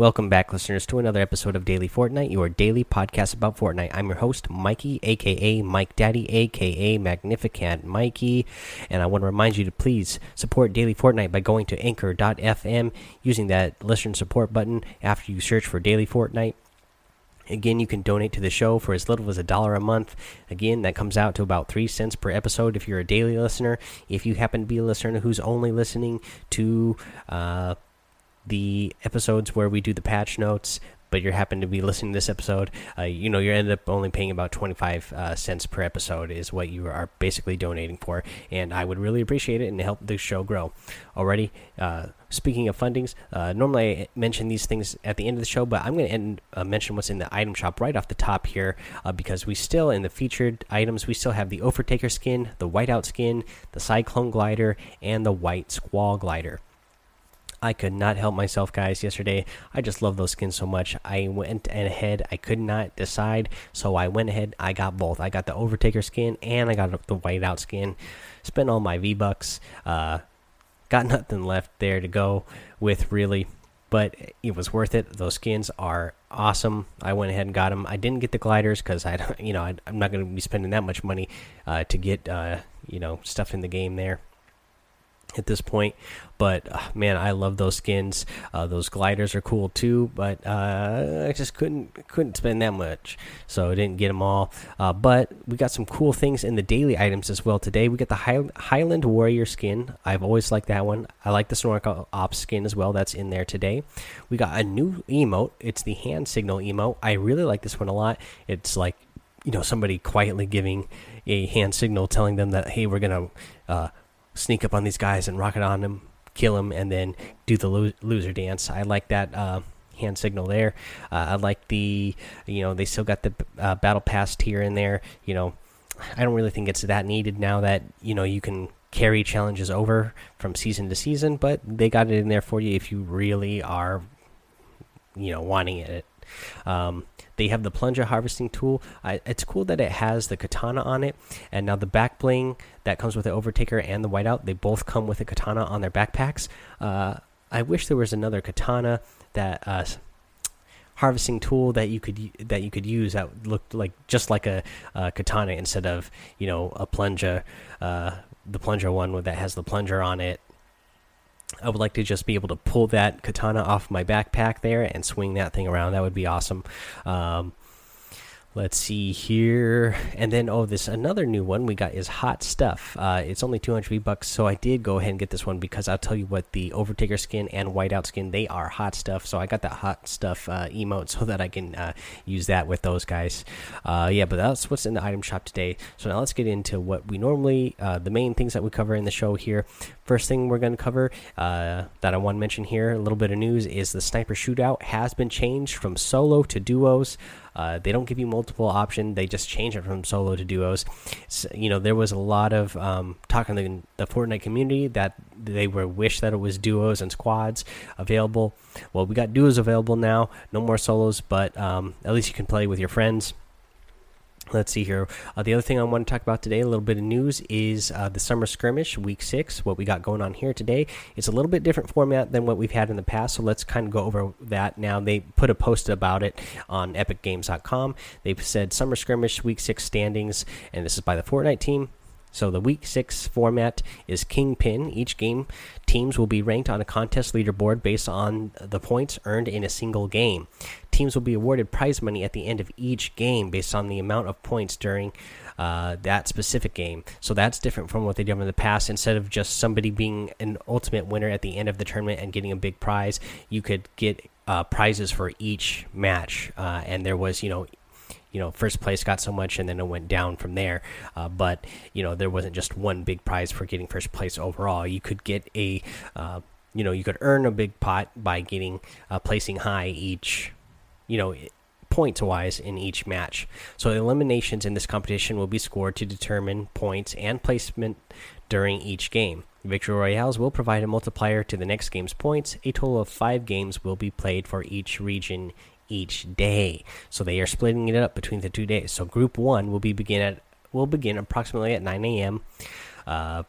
Welcome back, listeners, to another episode of Daily Fortnite, your daily podcast about Fortnite. I'm your host, Mikey, aka Mike Daddy, aka Magnificent Mikey, and I want to remind you to please support Daily Fortnite by going to anchor.fm using that listener support button after you search for Daily Fortnite. Again, you can donate to the show for as little as a dollar a month. Again, that comes out to about three cents per episode if you're a daily listener. If you happen to be a listener who's only listening to, uh, the episodes where we do the patch notes, but you happen to be listening to this episode, uh, you know, you end up only paying about 25 uh, cents per episode, is what you are basically donating for. And I would really appreciate it and help the show grow. Already, uh, speaking of fundings, uh, normally I mention these things at the end of the show, but I'm going to uh, mention what's in the item shop right off the top here uh, because we still, in the featured items, we still have the Overtaker skin, the Whiteout skin, the Cyclone glider, and the White Squall glider. I could not help myself, guys. Yesterday, I just love those skins so much. I went ahead. I could not decide, so I went ahead. I got both. I got the Overtaker skin and I got the Whiteout skin. Spent all my V bucks. Uh, got nothing left there to go with, really. But it was worth it. Those skins are awesome. I went ahead and got them. I didn't get the gliders because I, you know, I, am not going to be spending that much money uh, to get, uh, you know, stuff in the game there at this point. But uh, man i love those skins. Uh, those gliders are cool too but uh, i just couldn't couldn't spend that much. So i didn't get them all. Uh, but we got some cool things in the daily items as well today. We got the High highland warrior skin. I've always liked that one. I like the snorkel ops skin as well that's in there today. We got a new emote. It's the hand signal emote. I really like this one a lot. It's like you know somebody quietly giving a hand signal telling them that hey we're gonna uh, sneak up on these guys and rocket on them, kill them, and then do the lo loser dance. I like that uh, hand signal there. Uh, I like the, you know, they still got the uh, battle pass tier in there. You know, I don't really think it's that needed now that you know you can carry challenges over from season to season, but they got it in there for you if you really are, you know, wanting it. Um, they have the plunger harvesting tool. I, it's cool that it has the katana on it, and now the back bling that comes with the overtaker and the whiteout. They both come with a katana on their backpacks. Uh, I wish there was another katana that uh, harvesting tool that you could that you could use that looked like just like a, a katana instead of you know a plunger, uh, the plunger one that has the plunger on it I would like to just be able to pull that katana off my backpack there and swing that thing around. That would be awesome. Um, let's see here. And then oh this another new one we got is hot stuff. Uh, it's only 200 v bucks so i did go ahead and get this one because i'll tell you what the overtaker skin and whiteout skin they are hot stuff. So i got that hot stuff uh, emote so that i can uh, use that with those guys. Uh, yeah but that's what's in the item shop today. So now let's get into what we normally uh, the main things that we cover in the show here first thing we're going to cover uh, that i want to mention here a little bit of news is the sniper shootout has been changed from solo to duos uh, they don't give you multiple option. They just change it from solo to duos. So, you know, there was a lot of um, talk in the, the Fortnite community that they were wish that it was duos and squads available. Well, we got duos available now. No more solos, but um, at least you can play with your friends. Let's see here. Uh, the other thing I want to talk about today, a little bit of news, is uh, the summer skirmish, week six. What we got going on here today. It's a little bit different format than what we've had in the past, so let's kind of go over that now. They put a post about it on EpicGames.com. They've said summer skirmish, week six standings, and this is by the Fortnite team. So the week six format is Kingpin. Each game, teams will be ranked on a contest leaderboard based on the points earned in a single game. Teams will be awarded prize money at the end of each game based on the amount of points during uh, that specific game. So that's different from what they did in the past. Instead of just somebody being an ultimate winner at the end of the tournament and getting a big prize, you could get uh, prizes for each match. Uh, and there was, you know, you know first place got so much and then it went down from there. Uh, but you know there wasn't just one big prize for getting first place overall. You could get a uh, you know you could earn a big pot by getting uh, placing high each you know points wise in each match. So eliminations in this competition will be scored to determine points and placement during each game. Victory Royales will provide a multiplier to the next game's points. A total of five games will be played for each region each day. So they are splitting it up between the two days. So group one will be begin at will begin approximately at 9 a.m. Uh,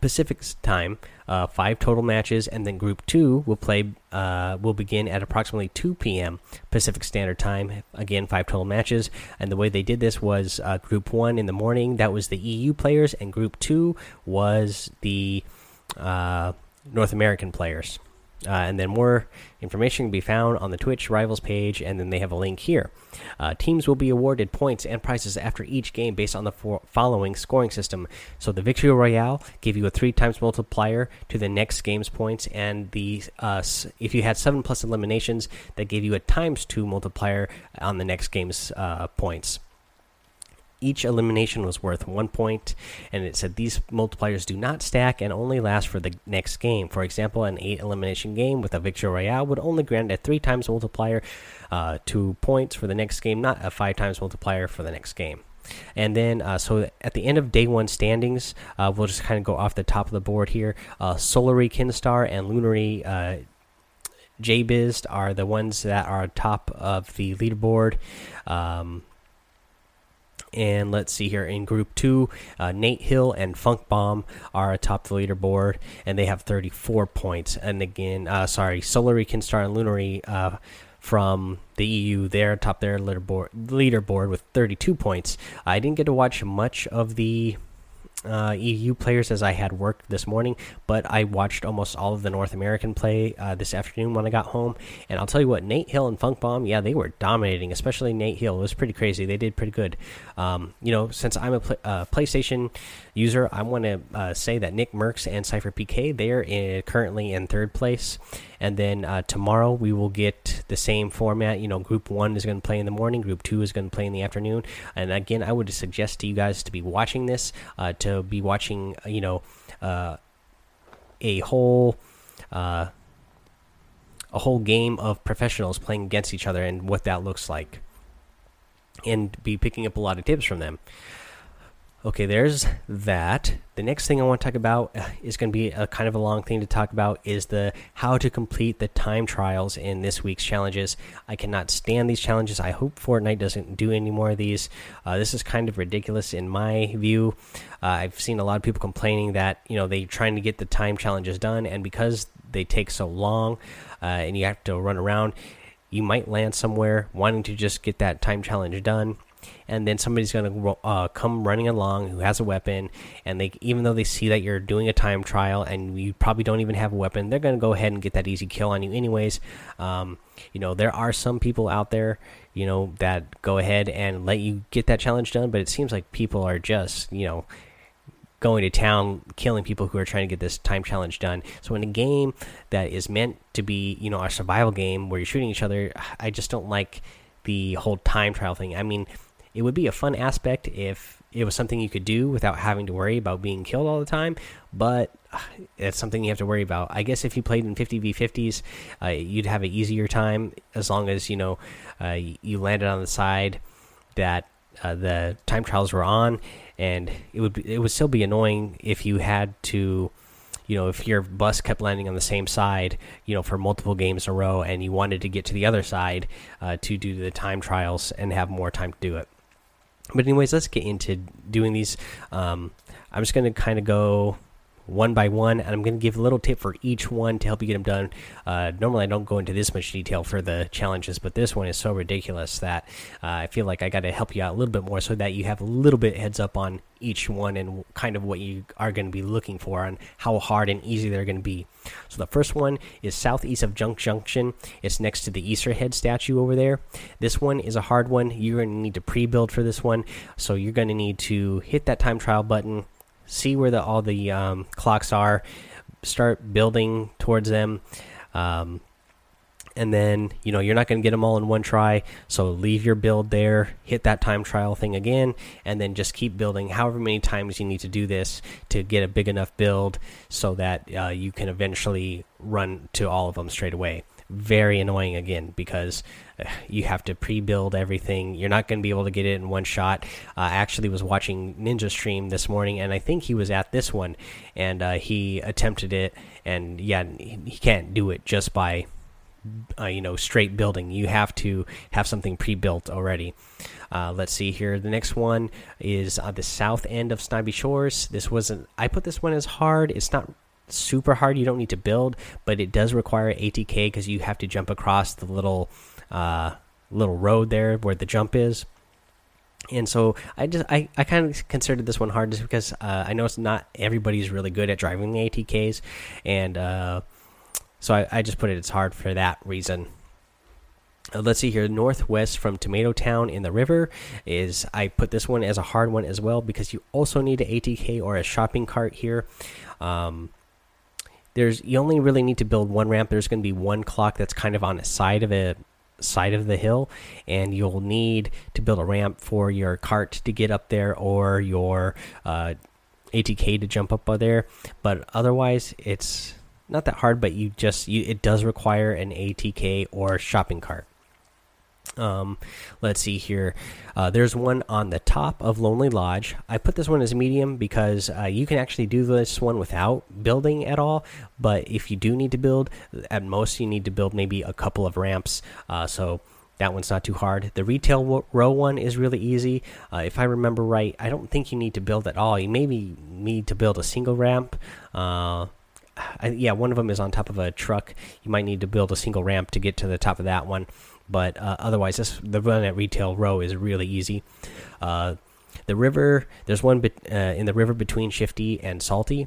Pacific time, uh, five total matches, and then Group Two will play uh, will begin at approximately 2 p.m. Pacific Standard Time. Again, five total matches, and the way they did this was uh, Group One in the morning. That was the EU players, and Group Two was the uh, North American players. Uh, and then more information can be found on the Twitch Rivals page, and then they have a link here. Uh, teams will be awarded points and prizes after each game based on the following scoring system. So the Victory Royale gave you a three times multiplier to the next game's points, and the uh, if you had seven plus eliminations, that gave you a times two multiplier on the next game's uh, points each elimination was worth one point, and it said these multipliers do not stack and only last for the next game. For example, an eight elimination game with a victory royale would only grant a three times multiplier uh, to points for the next game, not a five times multiplier for the next game. And then, uh, so at the end of day one standings, uh, we'll just kind of go off the top of the board here. Uh, Solary Kinstaar and Lunary uh, JBized are the ones that are top of the leaderboard. Um, and let's see here in Group Two, uh, Nate Hill and Funk Bomb are atop the leaderboard, and they have 34 points. And again, uh, sorry, Solary, Kinstaar, and Lunary uh, from the EU, they're atop their leaderboard, leaderboard with 32 points. I didn't get to watch much of the uh, EU players as I had worked this morning, but I watched almost all of the North American play uh, this afternoon when I got home. And I'll tell you what, Nate Hill and Funk Bomb, yeah, they were dominating, especially Nate Hill. It was pretty crazy. They did pretty good. Um, you know, since I'm a uh, PlayStation user, I want to uh, say that Nick Mercs and Cypher PK, they're in, currently in third place. And then uh, tomorrow we will get the same format. You know, Group One is going to play in the morning, Group Two is going to play in the afternoon. And again, I would suggest to you guys to be watching this, uh, to be watching, uh, you know, uh, a whole. Uh, a whole game of professionals playing against each other and what that looks like, and be picking up a lot of tips from them. Okay, there's that. The next thing I want to talk about uh, is going to be a kind of a long thing to talk about is the how to complete the time trials in this week's challenges. I cannot stand these challenges. I hope Fortnite doesn't do any more of these. Uh, this is kind of ridiculous in my view. Uh, I've seen a lot of people complaining that you know they're trying to get the time challenges done, and because they take so long uh, and you have to run around, you might land somewhere wanting to just get that time challenge done and then somebody's going to uh, come running along who has a weapon and they even though they see that you're doing a time trial and you probably don't even have a weapon they're going to go ahead and get that easy kill on you anyways. Um, you know there are some people out there you know that go ahead and let you get that challenge done but it seems like people are just you know going to town killing people who are trying to get this time challenge done. So in a game that is meant to be you know a survival game where you're shooting each other i just don't like the whole time trial thing. I mean it would be a fun aspect if it was something you could do without having to worry about being killed all the time, but uh, it's something you have to worry about. I guess if you played in 50v50s, uh, you'd have an easier time as long as you know uh, you landed on the side that uh, the time trials were on, and it would be, it would still be annoying if you had to you know, if your bus kept landing on the same side, you know, for multiple games in a row, and you wanted to get to the other side uh, to do the time trials and have more time to do it. But anyways, let's get into doing these. Um, I'm just going to kind of go one by one, and I'm going to give a little tip for each one to help you get them done. Uh, normally, I don't go into this much detail for the challenges, but this one is so ridiculous that uh, I feel like I got to help you out a little bit more so that you have a little bit heads up on each one and kind of what you are going to be looking for and how hard and easy they're going to be. So the first one is southeast of Junk Junction. It's next to the Easterhead statue over there. This one is a hard one. You're going to need to pre-build for this one, so you're going to need to hit that time trial button see where the all the um, clocks are, start building towards them. Um, and then you know you're not going to get them all in one try so leave your build there hit that time trial thing again and then just keep building however many times you need to do this to get a big enough build so that uh, you can eventually run to all of them straight away very annoying again because uh, you have to pre-build everything. You're not going to be able to get it in one shot. Uh, I actually was watching Ninja stream this morning, and I think he was at this one, and uh, he attempted it, and yeah, he can't do it just by uh, you know straight building. You have to have something pre-built already. Uh, let's see here. The next one is the south end of Snobby Shores. This wasn't. I put this one as hard. It's not super hard. You don't need to build, but it does require ATK because you have to jump across the little uh, little road there where the jump is. And so I just I, I kind of considered this one hard just because uh, I know it's not everybody's really good at driving the ATKs, and uh, so I, I just put it as hard for that reason. Uh, let's see here, northwest from Tomato Town in the river is I put this one as a hard one as well because you also need an ATK or a shopping cart here. Um, there's you only really need to build one ramp. There's going to be one clock that's kind of on the side of a side of the hill, and you'll need to build a ramp for your cart to get up there or your uh, ATK to jump up there. But otherwise, it's not that hard. But you just you it does require an ATK or shopping cart. Um, let's see here. Uh, there's one on the top of Lonely Lodge. I put this one as medium because uh, you can actually do this one without building at all. But if you do need to build, at most you need to build maybe a couple of ramps. Uh, so that one's not too hard. The retail row one is really easy. Uh, if I remember right, I don't think you need to build at all. You maybe need to build a single ramp. Uh, I, yeah, one of them is on top of a truck. You might need to build a single ramp to get to the top of that one but uh, otherwise, this, the run at retail row is really easy. Uh, the river, there's one uh, in the river between Shifty and Salty.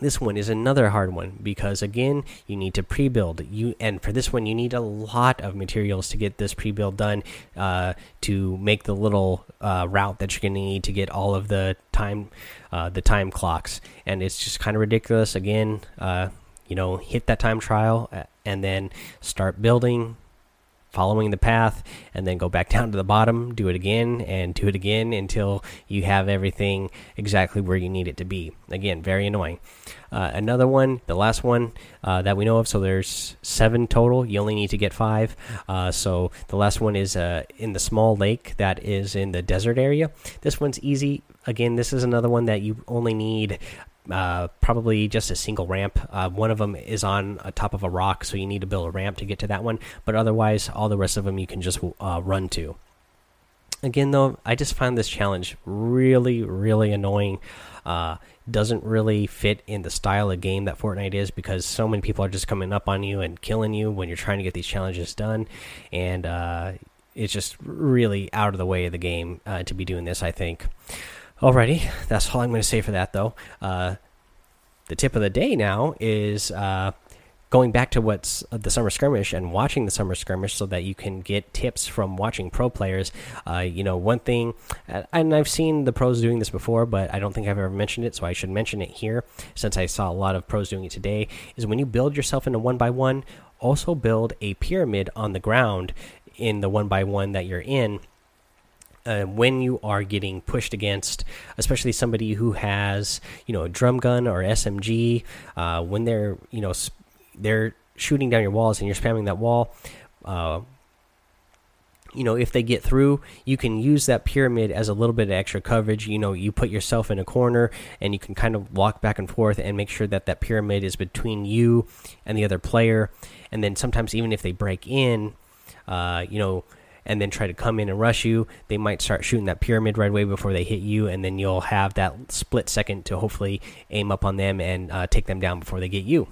This one is another hard one because again, you need to pre-build. You and for this one, you need a lot of materials to get this pre-build done uh, to make the little uh, route that you're going to need to get all of the time, the time clocks. And it's just kind of ridiculous. Again, you know, hit that time trial and then start building following the path and then go back down to the bottom do it again and do it again until you have everything exactly where you need it to be. Again very annoying. Uh, another one the last one uh, that we know of. So there's seven total. You only need to get five. Uh, so the last one is uh, in the small lake that is in the desert area. This one's easy. Again this is another one that you only need uh, probably just a single ramp. Uh, one of them is on a top of a rock, so you need to build a ramp to get to that one. But otherwise, all the rest of them you can just uh, run to. Again, though, I just find this challenge really, really annoying. Uh, doesn't really fit in the style of game that Fortnite is because so many people are just coming up on you and killing you when you're trying to get these challenges done, and uh, it's just really out of the way of the game uh, to be doing this. I think. Alrighty, that's all I'm going to say for that, though. Uh, the tip of the day now is uh, going back to what's the summer skirmish and watching the summer skirmish so that you can get tips from watching pro players. Uh, you know, one thing, and I've seen the pros doing this before, but I don't think I've ever mentioned it, so I should mention it here since I saw a lot of pros doing it today. Is when you build yourself in a one by one, also build a pyramid on the ground in the one by one that you're in uh, when you are getting pushed against, especially somebody who has you know a drum gun or SMG, uh, when they're you know they're shooting down your walls and you're spamming that wall. Uh, you know, if they get through, you can use that pyramid as a little bit of extra coverage. You know, you put yourself in a corner and you can kind of walk back and forth and make sure that that pyramid is between you and the other player. And then sometimes, even if they break in, uh, you know, and then try to come in and rush you, they might start shooting that pyramid right away before they hit you, and then you'll have that split second to hopefully aim up on them and uh, take them down before they get you.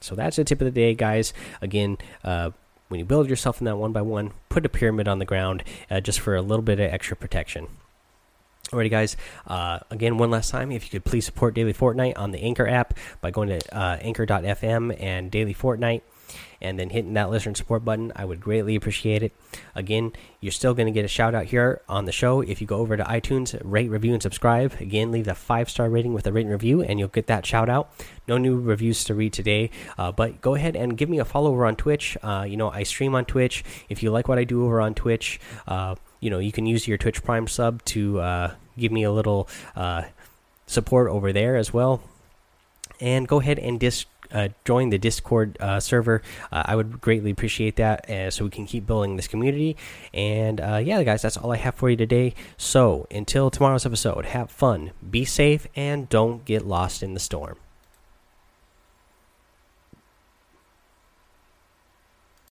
So that's the tip of the day, guys. Again, uh, when you build yourself in that one by one, put a pyramid on the ground uh, just for a little bit of extra protection. Alrighty, guys. Uh, again, one last time, if you could please support Daily Fortnite on the Anchor app by going to uh, anchor.fm and Daily Fortnite and then hitting that listener support button. I would greatly appreciate it. Again, you're still going to get a shout out here on the show if you go over to iTunes, rate, review, and subscribe. Again, leave a five star rating with a written review, and you'll get that shout out. No new reviews to read today, uh, but go ahead and give me a follow over on Twitch. Uh, you know, I stream on Twitch. If you like what I do over on Twitch, uh, you know, you can use your Twitch Prime sub to uh, give me a little uh, support over there as well. And go ahead and dis uh, join the Discord uh, server. Uh, I would greatly appreciate that, uh, so we can keep building this community. And uh, yeah, guys, that's all I have for you today. So until tomorrow's episode, have fun, be safe, and don't get lost in the storm.